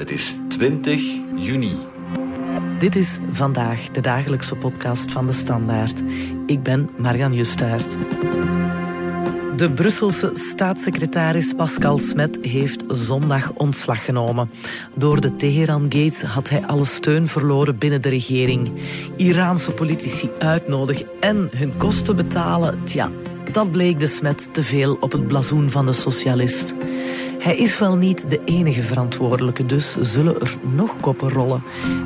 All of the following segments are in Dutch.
Het is 20 juni. Dit is vandaag de dagelijkse podcast van de Standaard. Ik ben Marian Justaert. De Brusselse staatssecretaris Pascal Smet heeft zondag ontslag genomen. Door de Teheran-gates had hij alle steun verloren binnen de regering. Iraanse politici uitnodigen en hun kosten betalen, tja, dat bleek de Smet te veel op het blazoen van de socialist. Hij is wel niet de enige verantwoordelijke, dus zullen er nog koppen rollen.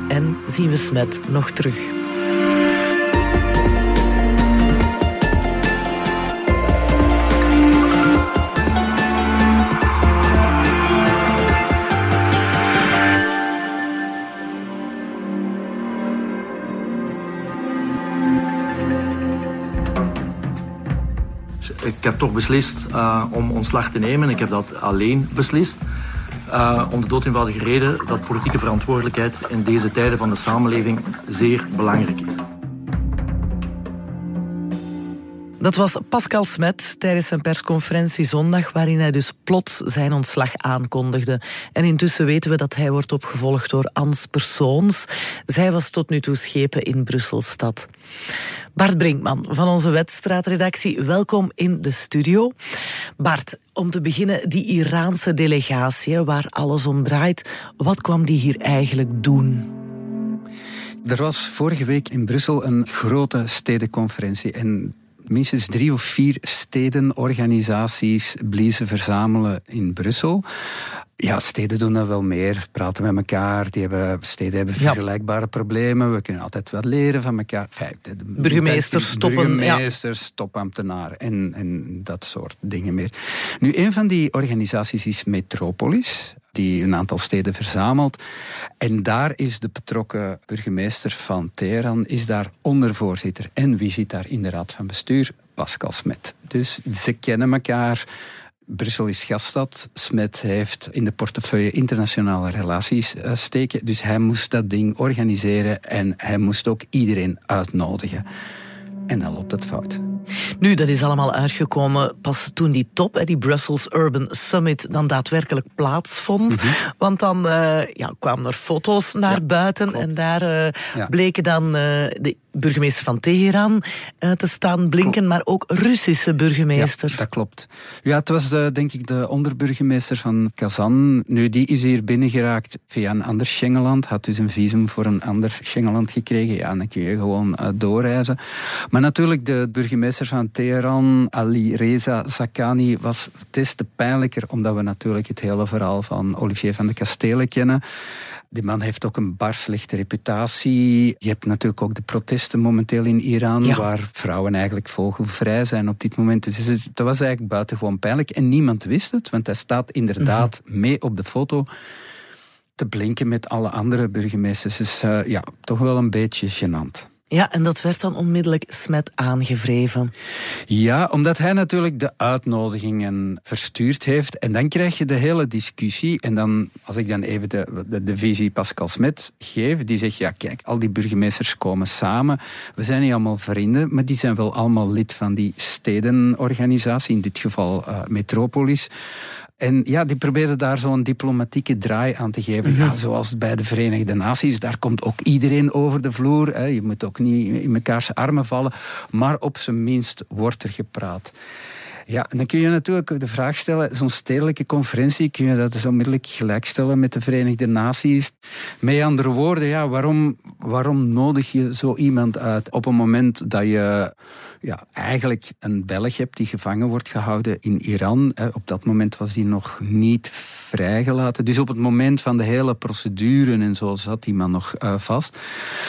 En zien we Smet nog terug. Ik heb toch beslist uh, om ontslag te nemen. Ik heb dat alleen beslist. Uh, om de dood reden dat politieke verantwoordelijkheid in deze tijden van de samenleving zeer belangrijk is. Dat was Pascal Smet tijdens zijn persconferentie zondag, waarin hij dus plots zijn ontslag aankondigde. En intussen weten we dat hij wordt opgevolgd door Ans Persoons. Zij was tot nu toe schepen in Brusselstad. Bart Brinkman van onze Wetstraatredactie, welkom in de studio. Bart, om te beginnen, die Iraanse delegatie waar alles om draait, wat kwam die hier eigenlijk doen? Er was vorige week in Brussel een grote stedenconferentie. En minstens drie of vier steden, organisaties bliezen verzamelen in Brussel. Ja, steden doen dat wel meer, praten met elkaar. Die hebben, steden hebben vergelijkbare problemen. We kunnen altijd wat leren van elkaar. burgemeesters stoppen. Burgemeesters, ja. topambtenaren en, en dat soort dingen meer. Nu, een van die organisaties is Metropolis die een aantal steden verzamelt. En daar is de betrokken burgemeester van Teheran is daar ondervoorzitter. En wie zit daar in de raad van bestuur? Pascal Smet. Dus ze kennen elkaar. Brussel is gaststad. Smet heeft in de portefeuille internationale relaties eh, steken. Dus hij moest dat ding organiseren en hij moest ook iedereen uitnodigen. En dan loopt het fout. Nu, dat is allemaal uitgekomen pas toen die top, die Brussels Urban Summit, dan daadwerkelijk plaatsvond. Mhm. Want dan uh, ja, kwamen er foto's naar buiten en daar uh, bleken dan uh, de burgemeester van Teheran te staan blinken, maar ook Russische burgemeesters. Ja, dat klopt. Ja, het was denk ik de onderburgemeester van Kazan. Nu, die is hier binnengeraakt via een ander Schengenland, had dus een visum voor een ander Schengenland gekregen. Ja, dan kun je gewoon doorreizen. Maar natuurlijk, de burgemeester van Teheran, Ali Reza Zakani, was des te pijnlijker, omdat we natuurlijk het hele verhaal van Olivier van de Kastelen kennen. Die man heeft ook een bar slechte reputatie. Je hebt natuurlijk ook de protesten momenteel in Iran, waar vrouwen eigenlijk vogelvrij zijn op dit moment. Dus dat was eigenlijk buitengewoon pijnlijk. En niemand wist het, want hij staat inderdaad mhm. mee op de foto te blinken met alle andere burgemeesters. Dus uh, ja, toch wel een beetje gênant. Ja, en dat werd dan onmiddellijk smet aangevreven. Ja, omdat hij natuurlijk de uitnodigingen verstuurd heeft. En dan krijg je de hele discussie. En dan, als ik dan even de, de, visie Pascal Smet geef, die zegt, ja kijk, al die burgemeesters komen samen. We zijn niet allemaal vrienden, maar die zijn wel allemaal lid van die stedenorganisatie, in dit geval uh, Metropolis. En ja, die probeerden daar zo'n diplomatieke draai aan te geven. Ja, mhm. zoals bij de Verenigde Naties, daar komt ook iedereen over de vloer. Hè. Je moet ook niet in mekaars armen vallen. Maar op zijn minst wordt er gepraat. Ja, en dan kun je natuurlijk de vraag stellen, zo'n stedelijke conferentie, kun je dat dus onmiddellijk gelijkstellen met de Verenigde Naties? Met andere woorden, ja, waarom, waarom nodig je zo iemand uit op een moment dat je ja, eigenlijk een Belg hebt die gevangen wordt gehouden in Iran? Op dat moment was hij nog niet vrijgelaten. Dus op het moment van de hele procedure en zo zat die man nog uh, vast.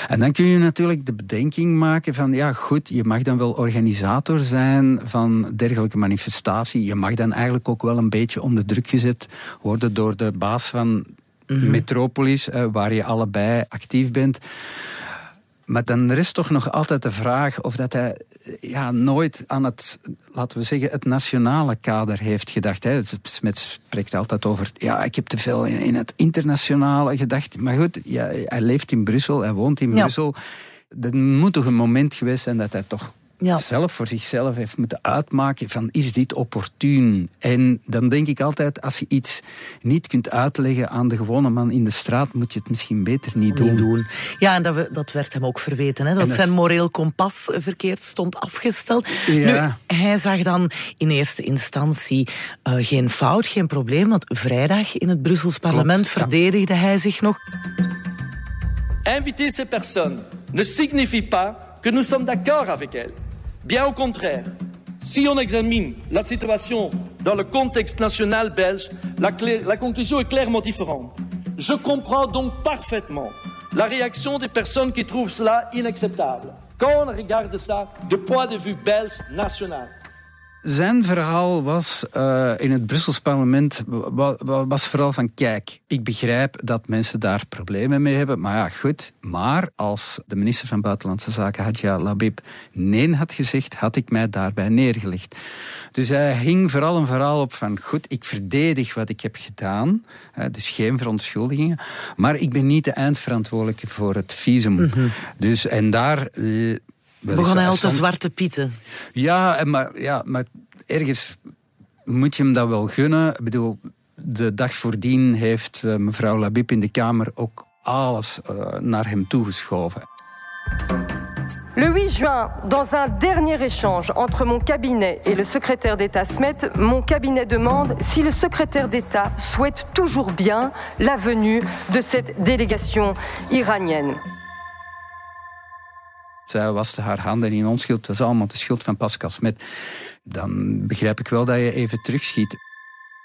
En dan kun je natuurlijk de bedenking maken van, ja goed, je mag dan wel organisator zijn van dergelijke manifestatie. Je mag dan eigenlijk ook wel een beetje onder druk gezet worden door de baas van mhm. Metropolis, uh, waar je allebei actief bent. Maar dan is toch nog altijd de vraag of dat hij ja, nooit aan het, laten we zeggen, het nationale kader heeft gedacht. Hè. Spreekt altijd over, ja, ik heb te veel in, het internationale gedacht. Maar goed, ja, hij leeft in Brussel, hij woont in Brussel. Er moet toch een moment geweest zijn dat hij toch ja. zelf voor zichzelf heeft moeten uitmaken van is dit opportun? En dan denk ik altijd, als je iets niet kunt uitleggen aan de gewone man in de straat, moet je het misschien beter niet doen. doen. Ja, en dat, dat, werd hem ook verweten, hè? dat, zijn moreel kompas verkeerd stond afgesteld. Ja. Nu, hij zag dan in eerste instantie uh, geen fout, geen probleem, want vrijdag in het Brussels parlement verdedigde hij zich nog. Inviter ces personnes ne signifie pas que nous sommes d'accord avec elles. Bien au contraire, si on examine la situation dans le contexte national belge, la, conclusion est clairement différente. Je comprends donc parfaitement la réaction des personnes qui trouvent cela inacceptable quand on regarde ça du point de vue belge national. Zijn verhaal was uh, in het Brussels parlement was vooral van kijk, ik begrijp dat mensen daar problemen mee hebben, maar ja, goed. Maar als de minister van Buitenlandse Zaken, Hadja Labib, nee had gezegd, had ik mij daarbij neergelegd. Dus hij hing vooral een verhaal op van goed, ik verdedig wat ik heb gedaan, dus geen verontschuldigingen, maar ik ben niet de eindverantwoordelijke voor het visum. Mhm. Dus en daar Begon hij al te zwarte pieten? Ja, maar, ja, maar ergens moet je hem dat wel gunnen. Ik bedoel, de dag voordien heeft uh, mevrouw Labib in de Kamer ook alles uh, naar hem toegeschoven. Le 8 juin, dans un dernier échange entre mon cabinet et le secrétaire d'État Smet, mon cabinet demande si le secrétaire d'État souhaite toujours bien la venue de cette délégation iranienne. Zij waste haar handen in onschuld. Dat is allemaal de schuld van Pascal Smet. Dan begrijp ik wel dat je even terugschiet.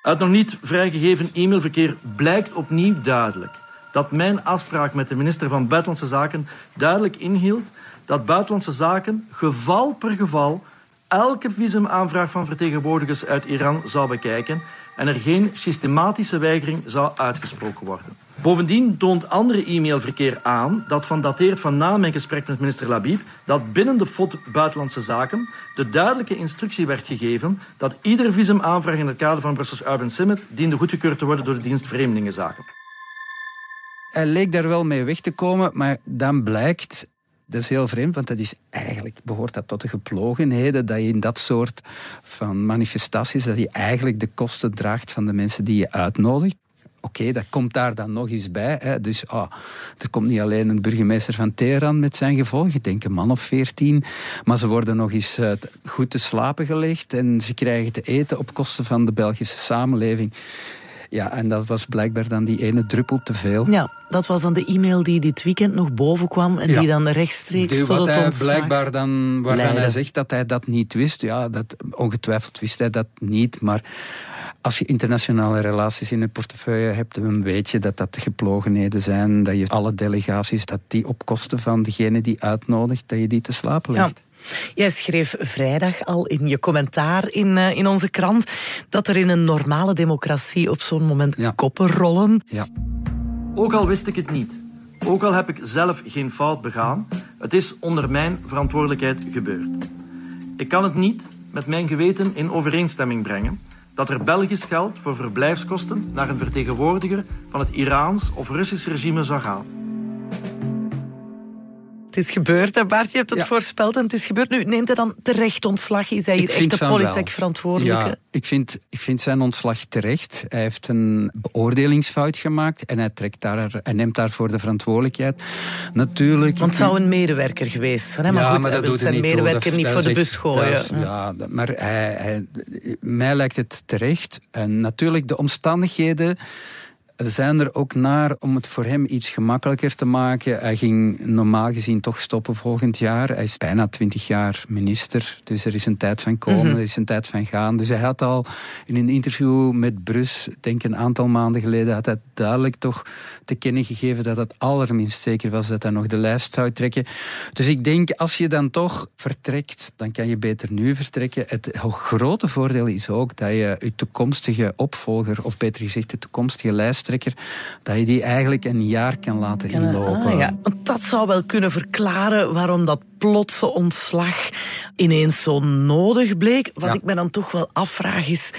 Uit nog niet vrijgegeven e-mailverkeer blijkt opnieuw duidelijk dat mijn afspraak met de minister van Buitenlandse Zaken duidelijk inhield dat Buitenlandse Zaken geval per geval elke visumaanvraag van vertegenwoordigers uit Iran zou bekijken en er geen systematische weigering zou uitgesproken worden. Bovendien toont andere e-mailverkeer aan dat van dateert van na mijn gesprek met minister Labib dat binnen de FOD Buitenlandse Zaken de duidelijke instructie werd gegeven dat iedere visumaanvraag in het kader van Brussels Urban Summit diende goedgekeurd te worden door de dienst Vreemdelingenzaken. Hij leek daar wel mee weg te komen, maar dan blijkt dat is heel vreemd, want dat is eigenlijk behoort dat tot de geplogenheden dat je in dat soort van manifestaties dat je eigenlijk de kosten draagt van de mensen die je uitnodigt. Oké, dat komt daar dan nog eens bij. Hè. Dus oh, er komt niet alleen een burgemeester van Teheran met zijn gevolgen, ik denk een man of veertien, maar ze worden nog eens uh, goed te slapen gelegd en ze krijgen te eten op kosten van de Belgische samenleving. Ja, en dat was blijkbaar dan die ene druppel te veel. Ja, dat was dan de e-mail die dit weekend nog boven kwam en die dan rechtstreeks die, wat hij blijkbaar dan, waarvan hij zegt dat hij dat niet wist. Ja, dat, ongetwijfeld wist hij dat niet, maar als je internationale relaties in je portefeuille hebt, dan weet je dat dat de geplogenheden zijn, dat je alle delegaties, dat die op kosten van degene die uitnodigt, dat je die te slapen legt. Jij schreef vrijdag al in je commentaar in, uh, in onze krant dat er in een normale democratie op zo'n moment koppen rollen. Ja. Ook al wist ik het niet, ook al heb ik zelf geen fout begaan, het is onder mijn verantwoordelijkheid gebeurd. Ik kan het niet met mijn geweten in overeenstemming brengen dat er Belgisch geld voor verblijfskosten naar een vertegenwoordiger van het Iraans of Russisch regime zou gaan. Het is gebeurd, hè Bart, je hebt het voorspeld en het is gebeurd. Nu neemt hij dan terecht ontslag? Is hij hier echt de politiek verantwoordelijke? Ja, ik vind, ik vind zijn ontslag terecht. Hij heeft een beoordelingsfout gemaakt en hij, trekt daar, hij neemt daarvoor de verantwoordelijkheid. Natuurlijk... Want het zou een medewerker geweest zijn, hè? Maar, ja, goed, maar dat doet zijn niet medewerker niet voor de bus gooien. ja, maar hij, hij, mij lijkt het terecht. En natuurlijk de omstandigheden zijn er ook naar om het voor hem iets gemakkelijker te maken. Hij ging normaal gezien toch stoppen volgend jaar. Hij is bijna twintig jaar minister. Dus er is een tijd van komen, mhm. er is een tijd van gaan. Dus hij had al in een interview met Brus, denk een aantal maanden geleden, had hij duidelijk toch te kennen gegeven dat het allerminst zeker was dat hij nog de lijst zou trekken. Dus ik denk, als je dan toch vertrekt, dan kan je beter nu vertrekken. Het grote voordeel is ook dat je je toekomstige opvolger, of beter gezegd de toekomstige lijst dat je die eigenlijk een jaar kan laten inlopen. Ah, ja. Want dat zou wel kunnen verklaren waarom dat plotse ontslag ineens zo nodig bleek. Wat ik me dan toch wel afvraag is...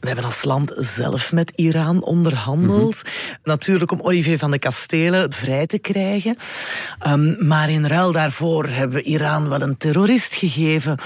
We hebben als land zelf met Iran onderhandeld. Mhm. Natuurlijk om Olivier van de Kastelen vrij te krijgen. Um, maar in ruil daarvoor hebben we Iran wel een terrorist gegeven.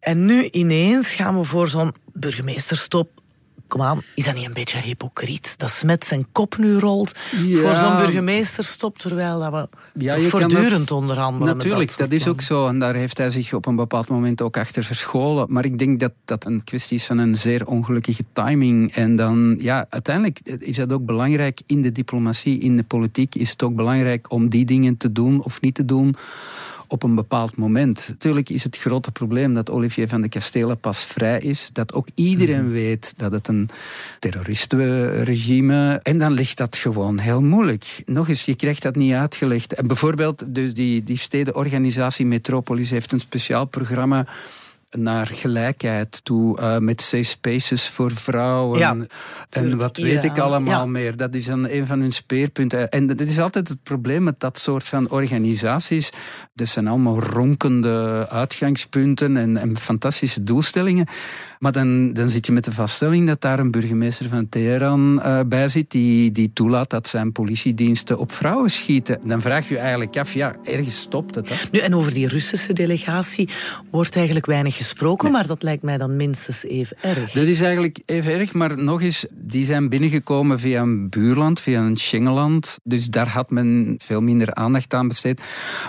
En nu ineens gaan we voor zo'n burgemeesterstop kom aan, is dat niet een beetje hypocriet? Dat Smet zijn kop nu rolt voor zo'n burgemeester stopt, terwijl dat we ja, voortdurend onderhandelen. Natuurlijk, dat, dat is ook zo. En daar heeft hij zich op een bepaald moment ook achter verscholen. Maar ik denk dat dat een kwestie is van een zeer ongelukkige timing. En dan, ja, uiteindelijk is dat ook belangrijk in de diplomatie, in de politiek, is het ook belangrijk om die dingen te doen of niet te doen op een bepaald moment. Natuurlijk is het grote probleem dat Olivier van de Kastelen pas vrij is. Dat ook iedereen mhm. weet dat het een terroristenregime En dan ligt dat gewoon heel moeilijk. Nog eens, je krijgt dat niet uitgelegd. En bijvoorbeeld, dus die, die stedenorganisatie Metropolis heeft een speciaal programma naar gelijkheid toe, uh, met safe spaces voor vrouwen. Ja, en wat weet ik allemaal meer. Dat is een, een van hun speerpunten. En dat is altijd het probleem met dat soort van organisaties. Dat zijn allemaal ronkende uitgangspunten en, en fantastische doelstellingen. Maar dan, dan zit je met de vaststelling dat daar een burgemeester van Teheran uh, bij zit die, die toelaat dat zijn politiediensten op vrouwen schieten. Dan vraag je je eigenlijk af, ja, ergens stopt het. Hè? Nu, en over die Russische delegatie wordt eigenlijk weinig gesproken, maar dat lijkt mij dan minstens even erg. Dat is eigenlijk even erg, maar nog eens, die zijn binnengekomen via een buurland, via een Schengenland. Dus daar had men veel minder aandacht aan besteed.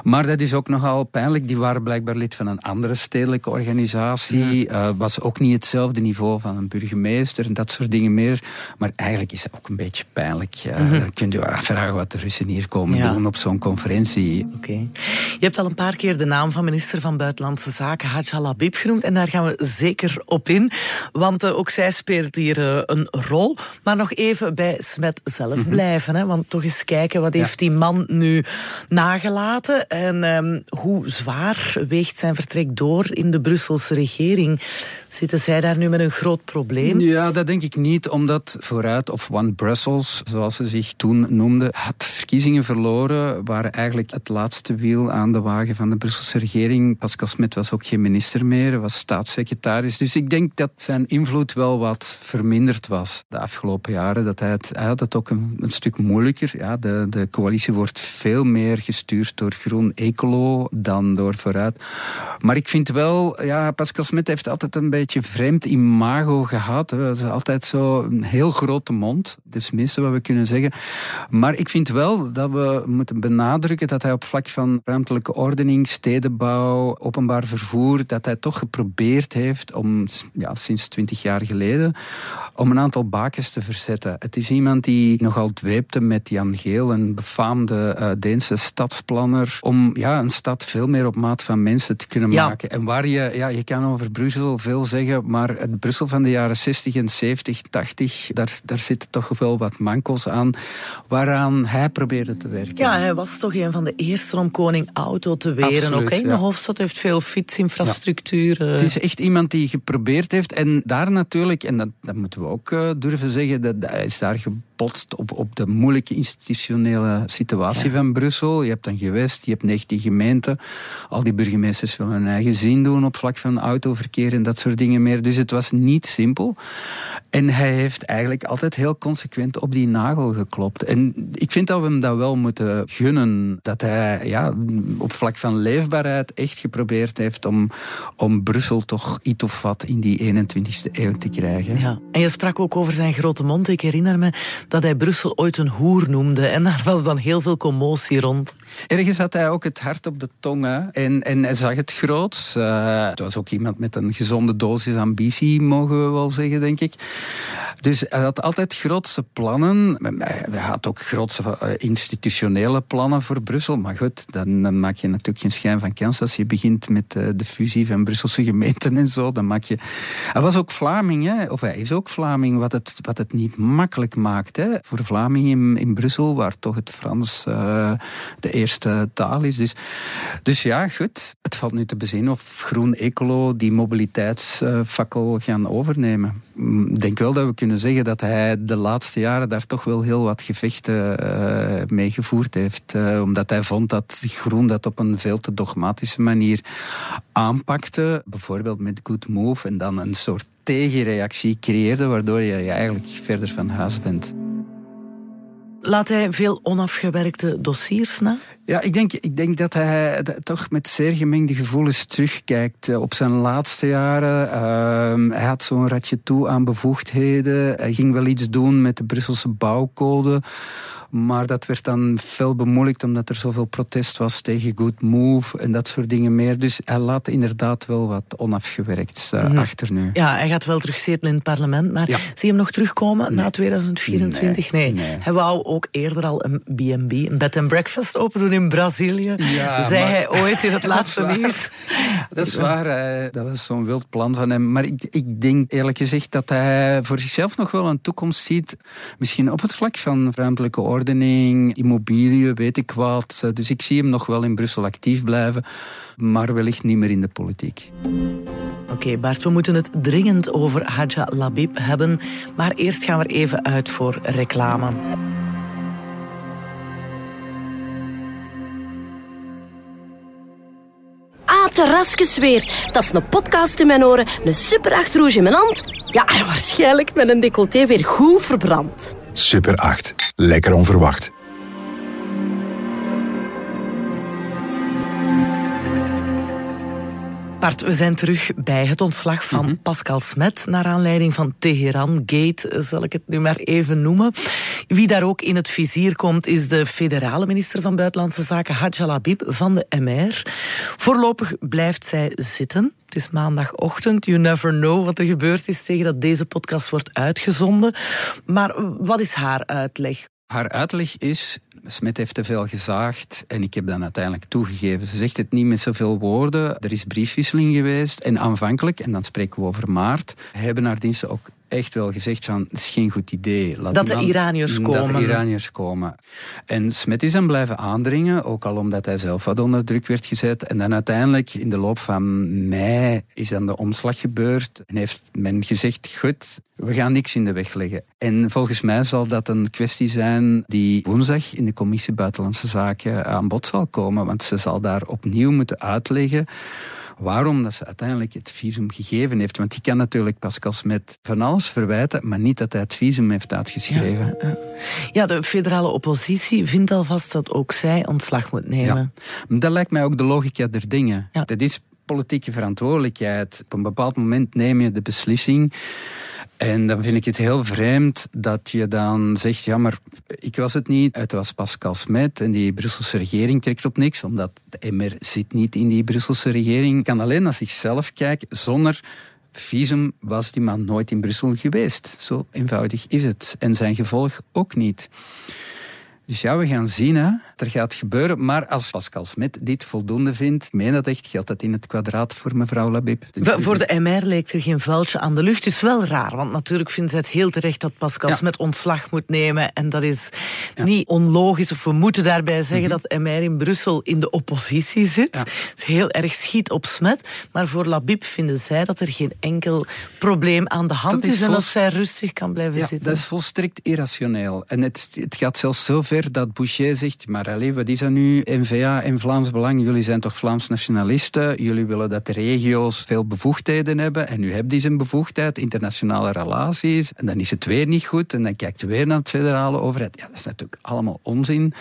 Maar dat is ook nogal pijnlijk. Die waren blijkbaar lid van een andere stedelijke organisatie. Ja. Uh, was ook niet hetzelfde niveau van een burgemeester en dat soort dingen meer. Maar eigenlijk is het ook een beetje pijnlijk. Uh, mm -hmm. Kun je afvragen wat de Russen hier komen doen op zo'n conferentie. Oké. Je hebt al een paar keer de naam van minister van Buitenlandse Zaken, Labib, genoemd. En daar gaan we zeker op in. Want uh, ook zij speelt hier uh, een rol. Maar nog even bij Smet zelf mhm. blijven. Hè? Want toch eens kijken, wat heeft die man nu nagelaten? En um, hoe zwaar weegt zijn vertrek door in de Brusselse regering? Zitten zij daar nu met een groot probleem? Ja, dat denk ik niet, omdat Vooruit of One Brussels, zoals ze zich toen noemde, had verkiezingen verloren, waren eigenlijk het laatste wiel aan de wagen van de Brusselse regering. Pascal Smet was ook geen minister meer, was staatssecretaris. Dus ik denk dat zijn invloed wel wat verminderd was de afgelopen jaren. Dat hij, het, hij had het ook een, stuk moeilijker. Ja, de, de coalitie wordt veel meer gestuurd door Groen Ecolo dan door Vooruit. Maar ik vind wel, ja, Pascal Smet heeft altijd een beetje vreemd imago gehad. Dat is altijd zo een heel grote mond. Dat is het minste wat we kunnen zeggen. Maar ik vind wel dat we moeten benadrukken dat hij op vlak van ruimtelijke ordening, stedenbouw, openbaar vervoer, dat hij toch geprobeerd heeft om, ja, sinds twintig jaar geleden, om een aantal bakens te verzetten. Het is iemand die nogal dweepte met Jan Geel, een befaamde uh, Deense stadsplanner, om ja, een stad veel meer op maat van mensen te kunnen maken. En waar je, ja, je kan over Brussel veel zeggen, maar het Brussel van de jaren 60 en 70, 80, daar, daar zitten toch wel wat mankels aan, waaraan hij probeerde te werken. Ja, hij was toch een van de eerste om koning auto te weren. Ook in de Hofstad heeft veel fietsinfrastructuur. Ja. Het is echt iemand die geprobeerd heeft. En daar natuurlijk, en dat, dat moeten we ook uh, durven zeggen, dat, hij is daar gebotst op, op de moeilijke institutionele situatie van Brussel. Je hebt een gewest, je hebt 19 gemeenten. Al die burgemeesters willen hun eigen zin doen op vlak van autoverkeer en dat soort dingen meer. Dus het was niet simpel. En hij heeft eigenlijk altijd heel consequent op die nagel geklopt. En ik vind dat we hem dat wel moeten gunnen. Dat hij ja, op vlak van leefbaarheid echt geprobeerd heeft om, om Brussel toch iets of wat in die 21ste eeuw te krijgen. Ja. En je sprak ook over zijn grote mond. Ik herinner me dat hij Brussel ooit een hoer noemde. En daar was dan heel veel commotie rond. Ergens had hij ook het hart op de tong. En, en hij zag het groot. Uh, het was ook iemand met een gezonde dosis ambitie, mogen we wel zeggen, denk ik. Dus hij had altijd grootste plannen. Hij had ook grootste eh, institutionele plannen voor Brussel. Maar goed, dan maak je natuurlijk geen schijn van kans als je begint met eh, de fusie van Brusselse gemeenten en zo. Dan maak je... Hij was ook Vlaming, hè? of hij is ook Vlaming, wat het, wat het niet makkelijk maakt. Hè? Voor Vlamingen in, in Brussel, waar toch het Frans uh, de taal is. Dus, dus ja, goed. Het valt nu te bezien of Groen Ecolo die mobiliteitsfakkel gaan overnemen. Mm, ik denk wel dat we kunnen zeggen dat hij de laatste jaren daar toch wel heel wat gevechten uh, mee gevoerd heeft. Uh, omdat hij vond dat Groen dat op een veel te dogmatische manier aanpakte. Bijvoorbeeld met Good Move en dan een soort tegenreactie creëerde, waardoor je eigenlijk verder van huis bent. Laat hij veel onafgewerkte dossiers na? Ja, ik denk, ik denk dat hij toch met zeer gemengde gevoelens terugkijkt eh, op zijn laatste jaren. Uh, hij had zo'n ratje toe aan bevoegdheden. Hij ging wel iets doen met de Brusselse bouwcode. Maar dat werd dan veel bemoeilijkt omdat er zoveel protest was tegen Good Move en dat soort dingen meer. Dus hij laat inderdaad wel wat onafgewerkt uh, achter nu. Ja, hij gaat wel terugzetelen in het parlement. Maar zie je hem nog terugkomen na 2024? Nee. nee. Hij wou ook eerder al een B&B, een bed and breakfast open doen in Brazilië. Ja, zei hij ooit in het laatste nieuws. Dat is waar. Dat was zo'n wild plan van hem. Maar ik, ik denk eerlijk gezegd dat hij voor zichzelf nog wel een toekomst ziet. Misschien op het vlak van ruimtelijke orde ordening, immobiliën, weet ik wat. Dus ik zie hem nog wel in Brussel actief blijven, maar wellicht niet meer in de politiek. Oké, Bart, we moeten het dringend over Hadja Labib hebben. Maar eerst gaan we er even uit voor reclame. Ah, terrasjes weer. Dat is een podcast in mijn oren, een super 8 rouge in mijn hand. Ja, en waarschijnlijk met een decolleté weer goed verbrand. Super 8. Lekker onverwacht. Bart, we zijn terug bij het ontslag van mhm. Pascal Smet naar aanleiding van Teheran Gate, zal ik het nu maar even noemen. Wie daar ook in het vizier komt is de federale minister van Buitenlandse Zaken Hadja Labib van de MR. Voorlopig blijft zij zitten. Het is maandagochtend. You never know wat er gebeurd is tegen dat deze podcast wordt uitgezonden. Maar wat is haar uitleg? Haar uitleg is, Smet heeft te veel gezaagd en ik heb dat uiteindelijk toegegeven. Ze zegt het niet met zoveel woorden. Er is briefwisseling geweest en aanvankelijk, en dan spreken we over maart, hebben haar diensten ook echt wel gezegd van, het is geen goed idee. Laat dat de Iraniërs komen. Dat de Iraniërs komen. En Smet is dan blijven aandringen, ook al omdat hij zelf wat onder druk werd gezet. En dan uiteindelijk in de loop van mei is dan de omslag gebeurd. En heeft men gezegd, goed, we gaan niks in de weg leggen. En volgens mij zal dat een kwestie zijn die woensdag in de commissie Buitenlandse Zaken aan bod zal komen. Want ze zal daar opnieuw moeten uitleggen waarom dat ze uiteindelijk het visum gegeven heeft. Want die kan natuurlijk Pascal Smet van alles verwijten, maar niet dat hij het visum heeft uitgeschreven. Ja, ja. de federale oppositie vindt alvast dat ook zij ontslag moet nemen. Ja. Dat lijkt mij ook de logica der dingen. Dat is politieke verantwoordelijkheid. Op een bepaald moment neem je de beslissing. En dan vind ik het heel vreemd dat je dan zegt, ja, maar ik was het niet, het was Pascal Smet en die Brusselse regering trekt op niks, omdat de MR zit niet in die Brusselse regering. Ik kan alleen naar zichzelf kijken, zonder visum was die man nooit in Brussel geweest. Zo eenvoudig is het. En zijn gevolg ook niet. Dus ja, we gaan zien hè. er gaat gebeuren. Maar als Pascal Smet dit voldoende vindt, ik meen dat echt, geldt dat in het kwadraat voor mevrouw Labib. Voor de MR leek er geen vuiltje aan de lucht. Het is wel raar, want natuurlijk vindt zij het heel terecht dat Pascal ja. Smet ontslag moet nemen. En dat is niet onlogisch, of we moeten daarbij zeggen mhm. dat MR in Brussel in de oppositie zit. Het is heel erg schiet op Smet. Maar voor Labib vinden zij dat er geen enkel probleem aan de hand is, en dat zij rustig kan blijven zitten. Dat is volstrekt irrationeel. En het, het gaat zelfs zo dat Boucher zegt, maar allez, wat is dat nu? NVA en Vlaams Belang, jullie zijn toch Vlaams nationalisten? Jullie willen dat de regio's veel bevoegdheden hebben en nu hebben die zijn bevoegdheid, internationale relaties. En dan is het weer niet goed en dan kijkt weer naar het federale overheid. Ja, dat is natuurlijk allemaal onzin.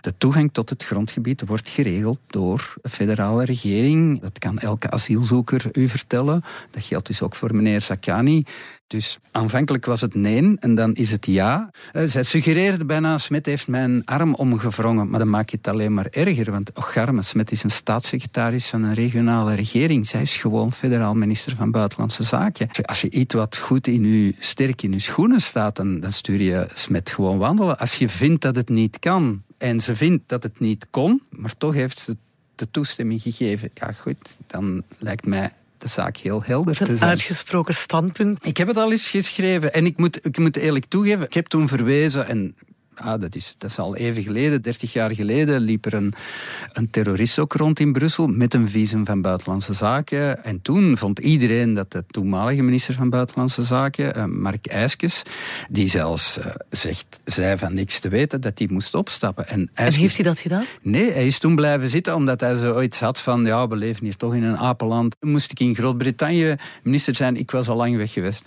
De toegang tot het grondgebied wordt geregeld door de federale regering. Dat kan elke asielzoeker u vertellen. Dat geldt dus ook voor meneer Sakani. Dus aanvankelijk was het nee en dan is het ja. Uh, zij suggereerde bijna, Smet heeft mijn arm omgevrongen, maar dan maak je het alleen maar erger. Want Ocharme, Smet is een staatssecretaris van een regionale regering. Zij is gewoon federaal minister van Buitenlandse Zaken. Als je iets wat goed in je, sterk in je schoenen staat, dan, dan stuur je Smet gewoon wandelen. Als je vindt dat het niet kan en ze vindt dat het niet kon, maar toch heeft ze de toestemming gegeven. Ja, goed, dan lijkt mij de zaak heel helder te zijn. Een uitgesproken standpunt. Ik heb het al eens geschreven en ik moet, ik moet eerlijk toegeven, ik heb toen verwezen en ah, dat, is, dat is al even geleden, 30 jaar geleden, liep er een, een terrorist ook rond in Brussel met een visum van Buitenlandse Zaken. En toen vond iedereen dat de toenmalige minister van Buitenlandse Zaken, uh, Mark Eiskes, die zelfs uh, zegt, zei van niks te weten, dat hij moest opstappen. En, en heeft hij dat gedaan? Nee, hij is toen blijven zitten omdat hij zoiets had van, ja, we leven hier toch in een apenland. Moest ik in Groot-Brittannië minister zijn, ik was al lang weg geweest.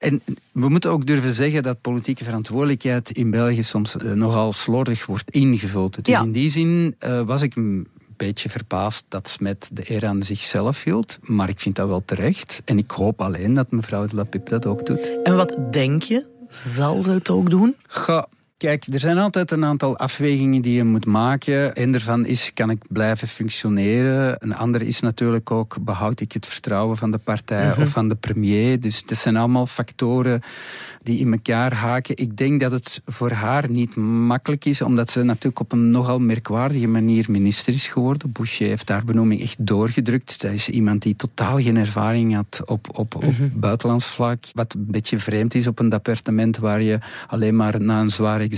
En we moeten ook durven zeggen dat politieke verantwoordelijkheid in België soms uh, nogal slordig wordt ingevuld. Dus in die zin uh, was ik een beetje verbaasd dat Smet de eer aan zichzelf hield. Maar ik vind dat wel terecht. En ik hoop alleen dat mevrouw de Lapip dat ook doet. En wat denk je? Zal ze het ook doen? Ga, Kijk, er zijn altijd een aantal afwegingen die je moet maken. Een daarvan is, kan ik blijven functioneren? Een andere is natuurlijk ook, behoud ik het vertrouwen van de partij mhm. of van de premier? Dus dat zijn allemaal factoren die in elkaar haken. Ik denk dat het voor haar niet makkelijk is, omdat ze natuurlijk op een nogal merkwaardige manier minister is geworden. Boucher heeft haar benoeming echt doorgedrukt. Zij is iemand die totaal geen ervaring had op, op, op mhm. buitenlands vlak. Wat een beetje vreemd is op een departement waar je alleen maar na een zware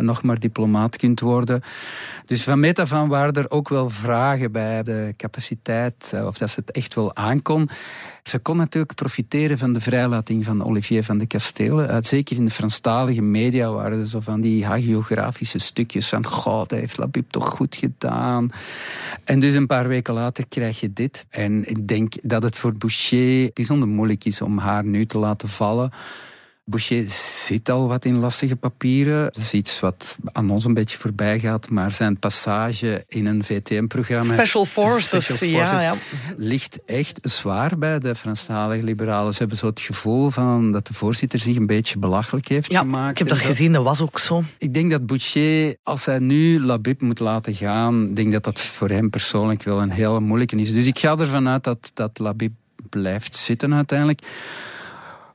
nog maar diplomaat kunt worden. Dus van meet af aan waren er ook wel vragen bij de capaciteit, eh, of dat ze het echt wel aankon. Ze kon natuurlijk profiteren van de vrijlating van Olivier van de Kastelen. Uh, zeker in de Franstalige media waren er zo van die hagiografische stukjes van goh, dat heeft Labib toch goed gedaan. En dus een paar weken later krijg je dit. En ik denk dat het voor Boucher bijzonder moeilijk is om haar nu te laten vallen. Boucher zit al wat in lastige papieren. Dat is iets wat aan ons een beetje voorbij gaat, maar zijn passage in een VTM-programma... Special Forces, Special Forces ja, ja. ligt echt zwaar bij de Franstalige liberalen. Ze hebben zo het gevoel van dat de voorzitter zich een beetje belachelijk heeft ja, gemaakt. ik heb dat gezien, dat was ook zo. Ik denk dat Boucher, als hij nu Labib moet laten gaan, denk dat dat voor hem persoonlijk wel een hele moeilijke is. Dus ik ga ervan uit dat, dat Labib blijft zitten uiteindelijk.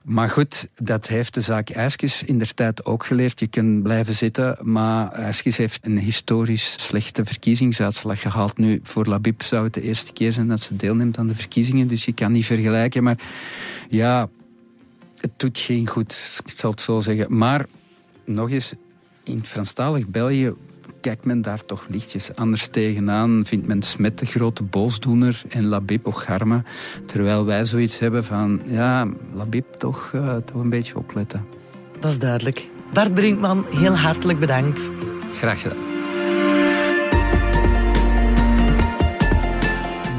Maar goed, dat heeft de zaak IJskes in der tijd ook geleerd. Je kunt blijven zitten, maar IJskes heeft een historisch slechte verkiezingsuitslag gehaald. Nu, voor Labib zou het de eerste keer zijn dat ze deelneemt aan de verkiezingen, dus je kan niet vergelijken. Maar ja, het doet geen goed, ik zal het zo zeggen. Maar nog eens, in Franstalig België kijkt men daar toch lichtjes anders tegenaan. Vindt men Smet de grote boosdoener en Labib Ocharme. Terwijl wij zoiets hebben van, ja, Labib toch, uh, toch een beetje opletten. Dat is duidelijk. Bart Brinkman, heel hartelijk bedankt. Graag gedaan.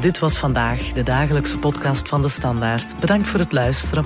Dit was vandaag de dagelijkse podcast van de Standaard. Bedankt voor het luisteren.